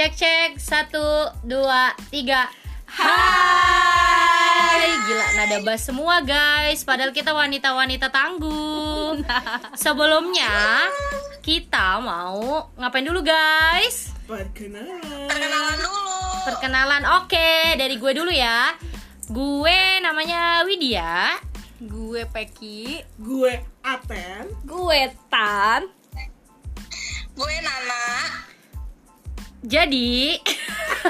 Cek cek satu dua tiga. Hai, gila nada bass semua guys. Padahal kita wanita-wanita tangguh. Sebelumnya kita mau ngapain dulu guys? Perkenalan. Perkenalan dulu. Perkenalan. Oke, dari gue dulu ya. Gue namanya Widya. Gue Peki Gue Aten. Gue Tan Jadi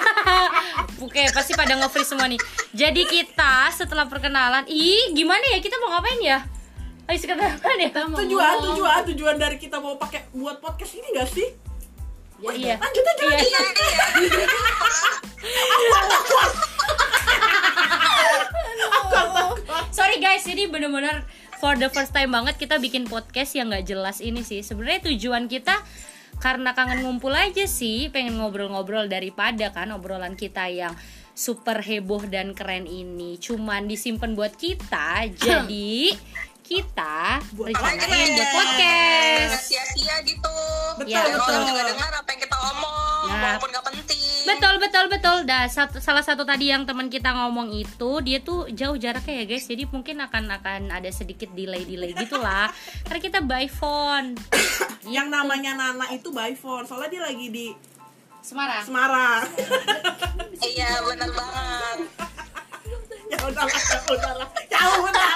Oke, pasti pada nge-freeze semua nih. Jadi kita setelah perkenalan, ih gimana ya kita mau ngapain ya? Ayo sekarang ya? Tujuan, tujuan, tujuan dari kita mau pakai buat podcast ini gak sih? Ya, iya. Lanjut aja. Iya. Iya, iya. Sorry guys, ini bener-bener for the first time banget kita bikin podcast yang nggak jelas ini sih. Sebenarnya tujuan kita karena kangen ngumpul aja sih, pengen ngobrol-ngobrol daripada kan obrolan kita yang super heboh dan keren ini cuman disimpan buat kita. Jadi kita rencanain buat podcast. sia-sia gitu. Betul, Ya, betul. orang juga dengar apa yang kita omong, Ya. walaupun gak penting. Betul betul betul. Dah satu, salah satu tadi yang teman kita ngomong itu dia tuh jauh jaraknya ya guys. Jadi mungkin akan akan ada sedikit delay delay gitulah. Karena kita by phone. Yang namanya Nana itu by phone. Soalnya dia lagi di Semarang. Semarang. Iya, benar banget. ya udah lah, ya udah lah. Ya udah.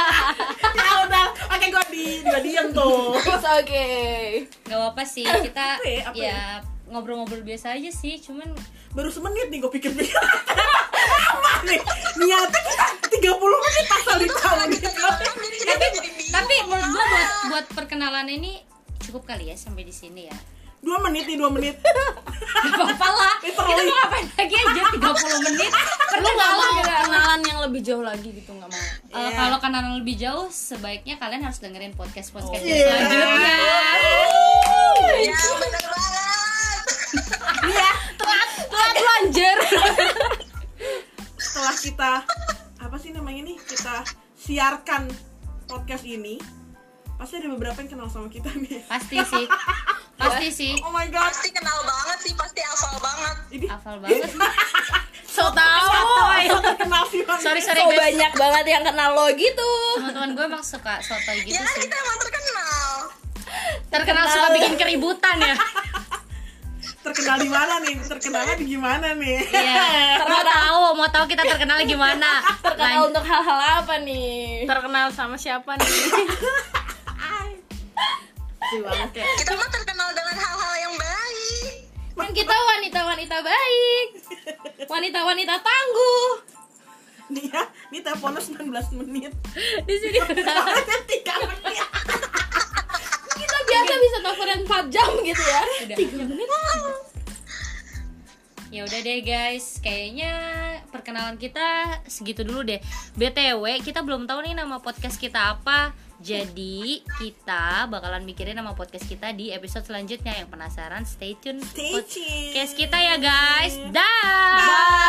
Ya udah. Oke, gue di gue diem tuh. It's okay Gak apa sih kita Apa ya, apa ya ngobrol-ngobrol biasa aja sih. Cuman Baru semenit nih gue pikir-pikir. Apa nih? Niatnya kita 30 menit asal ditahu gitu. Jadi kita tapi tapi menurut gua buat buat perkenalan ini cukup kali ya sampai di sini ya. Dua menit nih, dua menit. Gak apa-apa lah. Kita mau ngapain lagi aja 30 menit. Lu gak mau Perkenalan. kenalan yang lebih jauh lagi gitu gak mau Eh, Iya. kalau kenalan lebih jauh, sebaiknya kalian harus dengerin podcast podcast Oh, iya. selanjutnya. Ya, benar banget. Iya. Telat lu anjir setelah kita apa sih namanya nih kita siarkan podcast ini pasti ada beberapa yang kenal sama kita nih Pasti sih, pasti sih. oh my god Pasti kenal banget sih, pasti hafal banget. ini Hafal banget. So tau so kenal sih. Sorry sorry So guys. banyak banget yang kenal lo gitu Teman-teman gue emang suka sotoy gitu Ya sih. kita emang terkenal. Terkenal suka bikin keributan ya. terkenal di mana nih terkenalnya di gimana nih Iya. Mau tahu, mau tahu kita terkenal gimana? Terkenal Lan- untuk hal-hal apa nih? terkenal sama siapa nih? Ya Kita mah terkenal dengan hal-hal yang baik. Kan kita wanita-wanita baik Wanita-wanita tangguh nih ya ini teleponnya 19 menit di sini. Soalnya 3 menit Kita biasa bisa teleponan 4 jam gitu ya Ya udah deh guys, kayaknya perkenalan kita segitu dulu deh. BTW, kita belum tahu nih nama podcast kita apa. Jadi, kita bakalan mikirin nama podcast kita di episode selanjutnya. Yang penasaran, stay tune Stay tuned. podcast kita ya guys. Dah. Bye.